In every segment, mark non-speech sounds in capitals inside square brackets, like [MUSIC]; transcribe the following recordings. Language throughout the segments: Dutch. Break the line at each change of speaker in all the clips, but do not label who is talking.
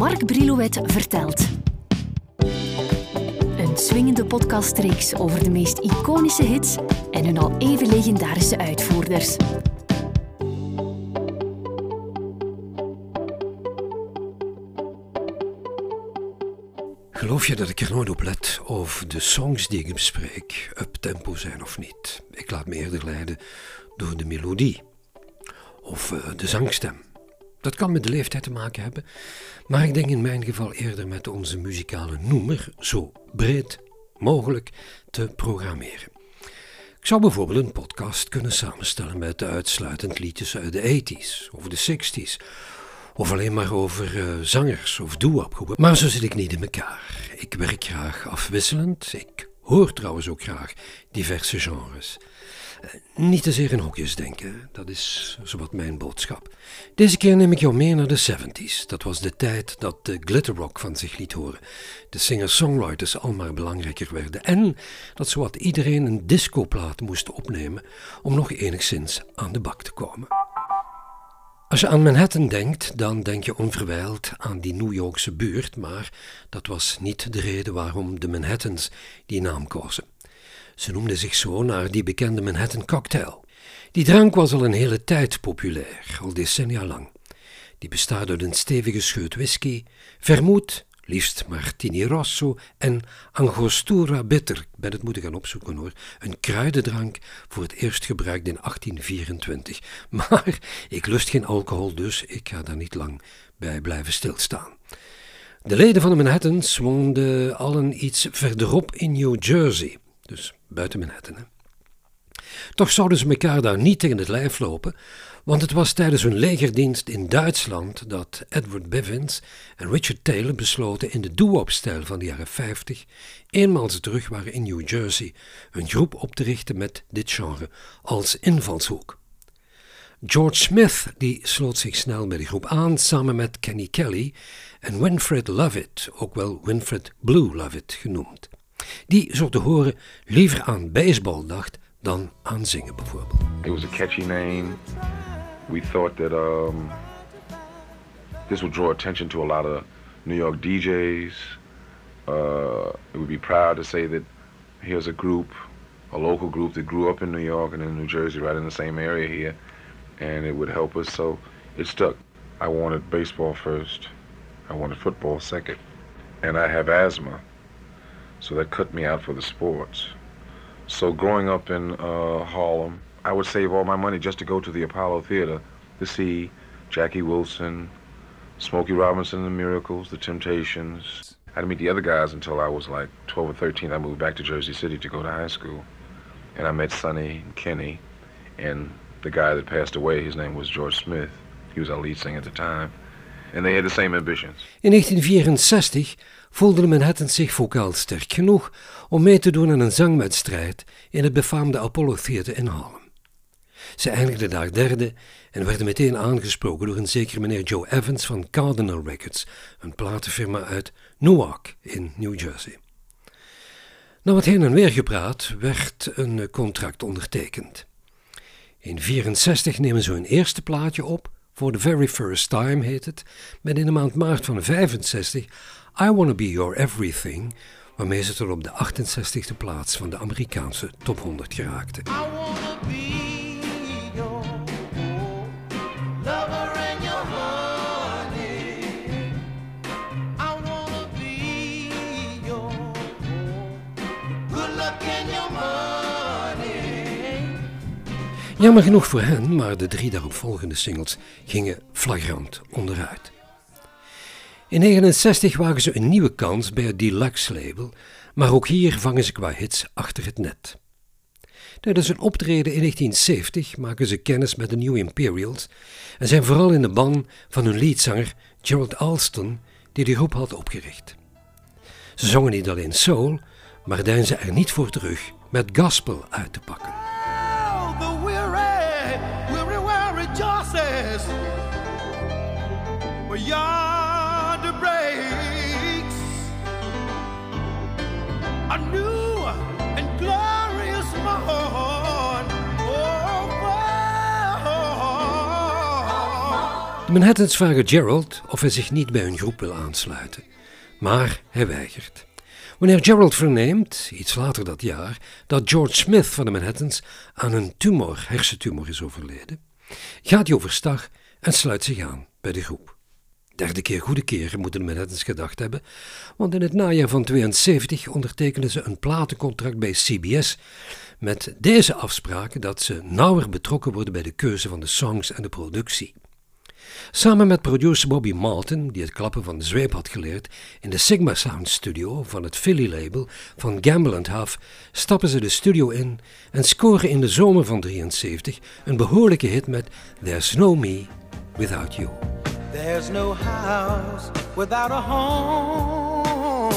Mark Brilouet vertelt. Een swingende podcastreeks over de meest iconische hits en hun al even legendarische uitvoerders.
Geloof je dat ik er nooit op let of de songs die ik bespreek up-tempo zijn of niet? Ik laat me eerder leiden door de melodie of uh, de zangstem. Dat kan met de leeftijd te maken hebben, maar ik denk in mijn geval eerder met onze muzikale noemer zo breed mogelijk te programmeren. Ik zou bijvoorbeeld een podcast kunnen samenstellen met uitsluitend liedjes uit de 80s of de 60s of alleen maar over uh, zangers of doe-opgroepen. Maar zo zit ik niet in elkaar. Ik werk graag afwisselend. Ik hoor trouwens ook graag diverse genres. Uh, niet te zeer in hokjes denken, dat is zowat mijn boodschap. Deze keer neem ik jou mee naar de 70s. Dat was de tijd dat de glitterrock van zich liet horen. De singer-songwriters al maar belangrijker werden. En dat zowat iedereen een discoplaat moest opnemen om nog enigszins aan de bak te komen. Als je aan Manhattan denkt, dan denk je onverwijld aan die New Yorkse buurt, maar dat was niet de reden waarom de Manhattans die naam kozen. Ze noemden zich zo naar die bekende Manhattan cocktail. Die drank was al een hele tijd populair, al decennia lang. Die bestaat uit een stevige scheut whisky, vermoed, liefst Martini Rosso en Angostura Bitter. Ik ben het moeten gaan opzoeken hoor. Een kruidendrank voor het eerst gebruikt in 1824. [LAUGHS] Maar ik lust geen alcohol, dus ik ga daar niet lang bij blijven stilstaan. De leden van de Manhattans woonden allen iets verderop in New Jersey, dus buiten Manhattan. Hè? Toch zouden ze elkaar daar niet tegen het lijf lopen, want het was tijdens hun legerdienst in Duitsland dat Edward Bivens en Richard Taylor besloten in de doo-wop-stijl van de jaren 50 eenmaal ze terug waren in New Jersey een groep op te richten met dit genre als invalshoek. George Smith die sloot zich snel bij de groep aan samen met Kenny Kelly en Winfred Lovett, ook wel Winfred Blue Lovett genoemd. Die, zo te horen, liever aan baseball dacht dan aan zingen bijvoorbeeld.
It was a catchy name. We thought that um, this would draw attention to a lot of New York DJs. Uh, it would be proud to say that here's a group, a local group that grew up in New York and in New Jersey, right in the same area here, and it would help us. So it stuck. I wanted baseball first. I wanted football second. And I have asthma, so that cut me out for the sports. So growing up in uh, Harlem, I would save all my money just to go to the Apollo Theater to see Jackie Wilson, Smokey Robinson the Miracles, The Temptations. I didn't meet the other guys until I was like 12 or 13. I moved back to Jersey City to go to high school. And I met Sonny and Kenny and the guy that passed away, his name was George Smith. He was our lead singer at the time. They had the same ambitions.
In 1964 voelde Manhattan zich vocaal sterk genoeg om mee te doen aan een zangwedstrijd in het befaamde Apollo Theater in Harlem. Ze eindigden daar derde en werden meteen aangesproken door een zekere meneer Joe Evans van Cardinal Records, een platenfirma uit Newark in New Jersey. Na wat heen en weer gepraat werd een contract ondertekend. In 1964 nemen ze hun eerste plaatje op, voor the very first time heet het, met in de maand maart van 65 I Wanna Be Your Everything, waarmee ze tot op de 68e plaats van de Amerikaanse top 100 geraakten. Jammer genoeg voor hen, maar de drie daaropvolgende singles gingen flagrant onderuit. In 1969 wagen ze een nieuwe kans bij het Deluxe label, maar ook hier vangen ze qua hits achter het net. Tijdens een optreden in 1970 maken ze kennis met de New Imperials en zijn vooral in de ban van hun leadzanger Gerald Alston, die de groep had opgericht. Ze zongen niet alleen soul, maar deinzen er niet voor terug met gospel uit te pakken.
A new and glorious morn.
De Manhattans vragen Gerald of hij zich niet bij hun groep wil aansluiten. Maar hij weigert. Wanneer Gerald verneemt, iets later dat jaar, dat George Smith van de Manhattans aan een tumor, hersentumor, is overleden, gaat hij overstag en sluit zich aan bij de groep. Derde keer goede keer moeten de Manhattans gedacht hebben, want in het najaar van 72 ondertekenden ze een platencontract bij CBS met deze afspraken dat ze nauwer betrokken worden bij de keuze van de songs en de productie. Samen met producer Bobby Martin, die het klappen van de zweep had geleerd in de Sigma Sound Studio van het Philly label van Gamble Huff, stappen ze de studio in en scoren in de zomer van 73 een behoorlijke hit met There's No Me Without You.
There's no house without a home.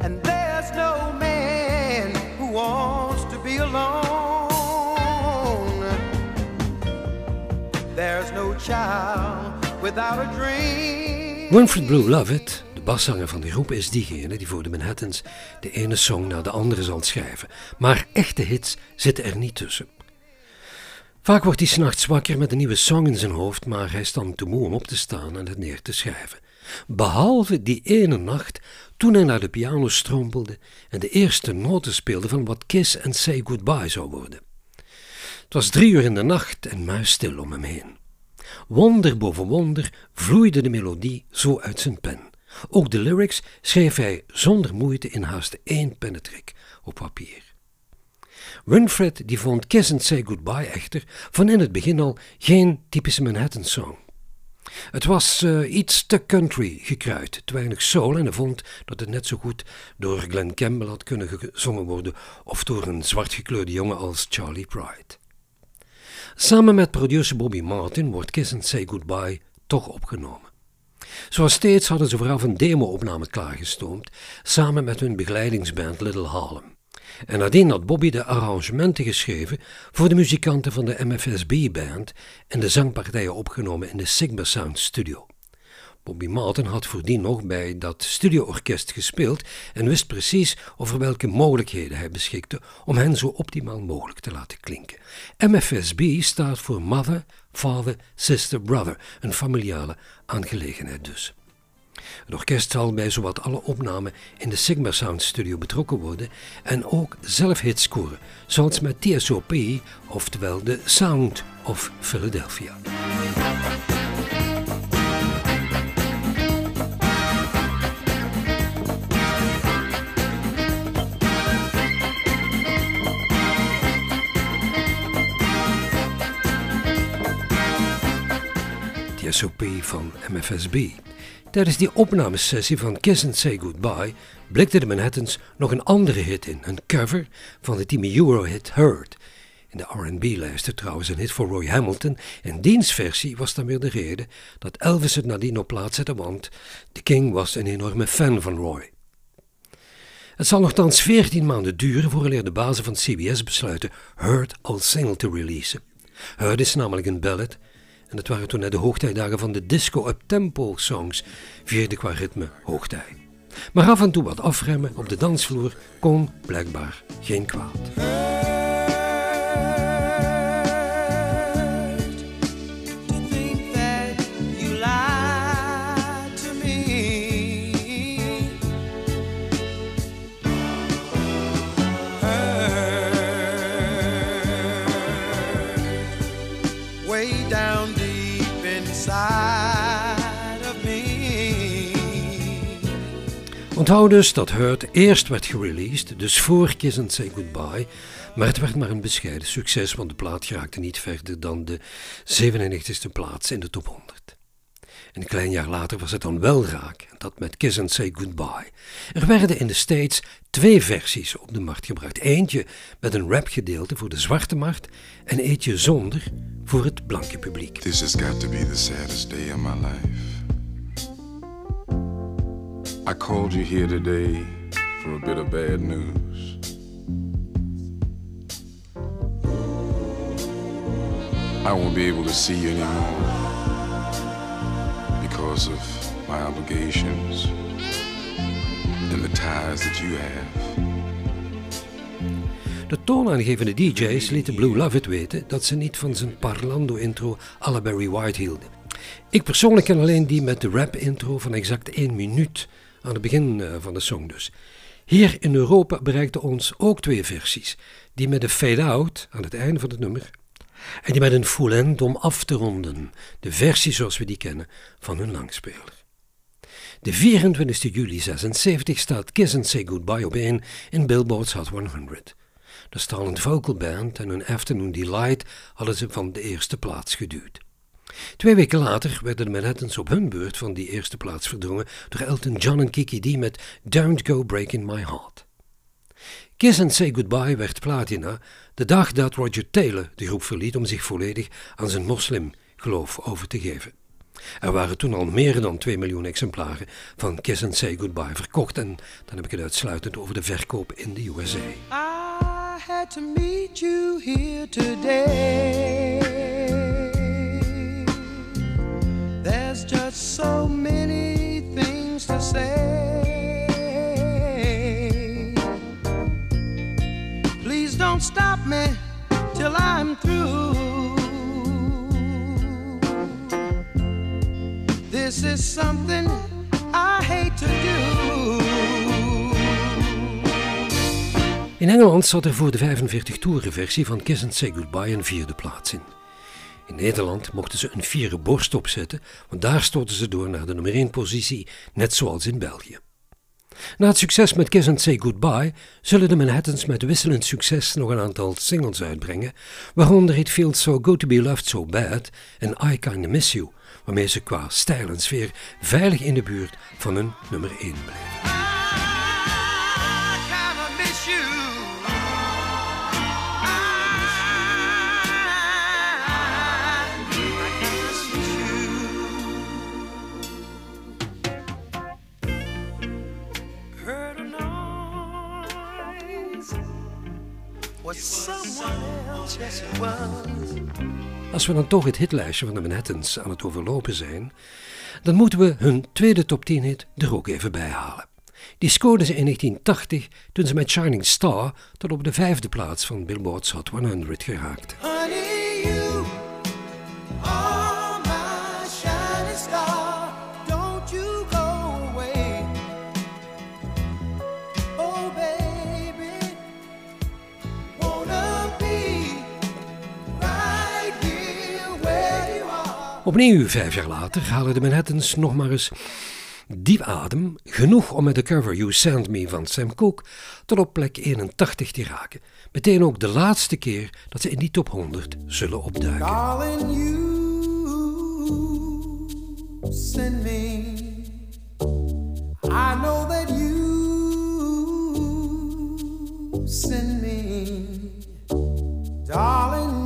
And there's no man who wants to be alone. There's no child without a dream.
Winfred Blue Lovett, de baszanger van de groep, is diegene die voor de Manhattans de ene song na de andere zal schrijven. Maar echte hits zitten er niet tussen. Vaak wordt hij s'nachts wakker met een nieuwe song in zijn hoofd, maar hij is dan te moe om op te staan en het neer te schrijven. Behalve die ene nacht toen hij naar de piano strompelde en de eerste noten speelde van wat Kiss and Say Goodbye zou worden. Het was drie uur in de nacht en muisstil om hem heen. Wonder boven wonder vloeide de melodie zo uit zijn pen. Ook de lyrics schreef hij zonder moeite in haast één pennetrik op papier. Winfred die vond Kiss and Say Goodbye echter van in het begin al geen typische Manhattan-song. Het was uh, iets te country gekruid, te weinig soul en hij vond dat het net zo goed door Glenn Campbell had kunnen gezongen worden of door een zwartgekleurde jongen als Charlie Pride. Samen met producer Bobby Martin wordt Kiss and Say Goodbye toch opgenomen. Zoals steeds hadden ze vooraf een demo-opname klaargestoomd, samen met hun begeleidingsband Little Harlem. En nadien had Bobby de arrangementen geschreven voor de muzikanten van de MFSB-band en de zangpartijen opgenomen in de Sigma Sound Studio. Bobby Martin had voordien nog bij dat studioorkest gespeeld en wist precies over welke mogelijkheden hij beschikte om hen zo optimaal mogelijk te laten klinken. MFSB staat voor Mother, Father, Sister, Brother, een familiale aangelegenheid dus. Het orkest zal bij zowat alle opnamen in de Sigma Sound Studio betrokken worden en ook zelf hits scoren, zoals met TSOP, oftewel de Sound of Philadelphia. TSOP van MFSB. Tijdens die opnamesessie van Kiss and Say Goodbye blikte de Manhattans nog een andere hit in, een cover van de Timmy Euro-hit Hurt. In de R&B-lijsten trouwens een hit voor Roy Hamilton en diens versie was dan weer de reden dat Elvis het nadien op plaats zette, want de King was een enorme fan van Roy. Het zal nogthans 14 maanden duren voordat de bazen van CBS besluiten Hurt als single te releasen. Hurt is namelijk een ballad en het waren toen net de hoogtijdagen van de disco-up-tempo songs, vierde qua ritme hoogtij. Maar af en toe wat afremmen op de dansvloer kon blijkbaar geen kwaad. Onthoud dus dat Hurt eerst werd gereleased, dus voor Kiss and Say Goodbye, maar het werd maar een bescheiden succes, want de plaat geraakte niet verder dan de 97e plaats in de top 100. En een klein jaar later was het dan wel raak, dat met Kiss and Say Goodbye. Er werden in de States twee versies op de markt gebracht. Eentje met een rapgedeelte voor de zwarte markt en eentje zonder voor het blanke publiek.
This has got to be the saddest day of my life. I called you here today for a bit of bad news. I won't be able to see you anymore because of my obligations and the ties that you have.
De toonaangevende DJ's lieten Blue Lovett weten dat ze niet van zijn parlando-intro à Barry White hielden. Ik persoonlijk ken alleen die met de rap-intro van exact één minuut aan het begin eh, van de song dus. Hier in Europa bereikten ons ook twee versies. Die met een fade-out aan het einde van het nummer en die met een full end om af te ronden. De versie zoals we die kennen van hun langspeler. De 24 juli 76 staat Kiss and Say Goodbye op 1 in Billboard's Hot 100. De Stalin Vocal Band en hun Afternoon Delight hadden ze van de eerste plaats geduwd. Twee weken later werden de Manhattans op hun beurt van die eerste plaats verdrongen door Elton John en Kiki D met Don't Go Breaking My Heart. Kiss and Say Goodbye werd platina de dag dat Roger Taylor de groep verliet om zich volledig aan zijn moslimgeloof over te geven. Er waren toen al meer dan 2 miljoen exemplaren van Kiss and Say Goodbye verkocht en dan heb ik het uitsluitend over de verkoop in de USA.
I had to meet you here today. So many things to say. Please don't stop me till I'm through. This is something I hate to do.
In Engeland zat er voor de 45 toeren versie van Kiss and Say Goodbye een vierde plaats in. In Nederland mochten ze een vierde borst opzetten, want daar stoten ze door naar de nummer 1 positie, net zoals in België. Na het succes met Kiss and Say Goodbye zullen de Manhattans met wisselend succes nog een aantal singles uitbrengen, waaronder It Feels So Good To Be Loved So Bad en I Kinda Miss You, waarmee ze qua stijl en sfeer veilig in de buurt van hun nummer 1 blijven. Als we dan toch het hitlijstje van de Manhattans aan het overlopen zijn, dan moeten we hun tweede top 10 hit er ook even bij halen. Die scoorden ze in 1980 toen ze met Shining Star tot op de vijfde plaats van Billboard's Hot 100 geraakten. Opnieuw vijf jaar later halen de Manhattans nog maar eens diep adem, genoeg om met de cover You Send Me van Sam Cooke tot op plek 81 te raken. Meteen ook de laatste keer dat ze in die top 100 zullen opduiken.
Darling, you send me. I know that you send me. Darling,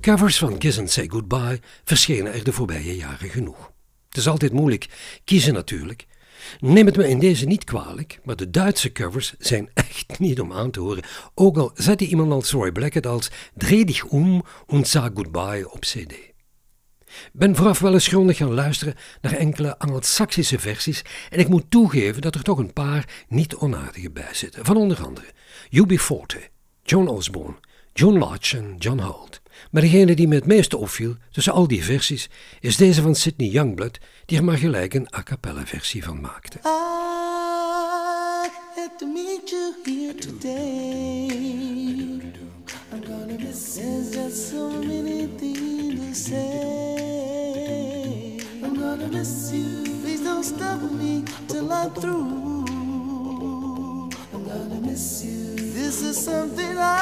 Covers van Kiss and Say Goodbye verschenen er de voorbije jaren genoeg. Het is altijd moeilijk kiezen natuurlijk. Neem het me in deze niet kwalijk, maar de Duitse covers zijn [LAUGHS] echt niet om aan te horen. Ook al zette iemand als Roy Blackett als Dreh dich um und sag goodbye op cd. Ben vooraf wel eens grondig gaan luisteren naar enkele Anglo-Saxische versies en ik moet toegeven dat er toch een paar niet onaardige bij zitten. Van onder andere UB40, John Osborne, John Lodge en John Holt. Maar degene die me het meeste opviel tussen al die versies is deze van Sidney Youngblood, die er maar gelijk een a cappella versie van maakte.
I had to meet you here today. I'm gonna miss There's just so many things to say. I'm gonna miss you. Please don't stop me till I'm through. I'm gonna miss you. This is something I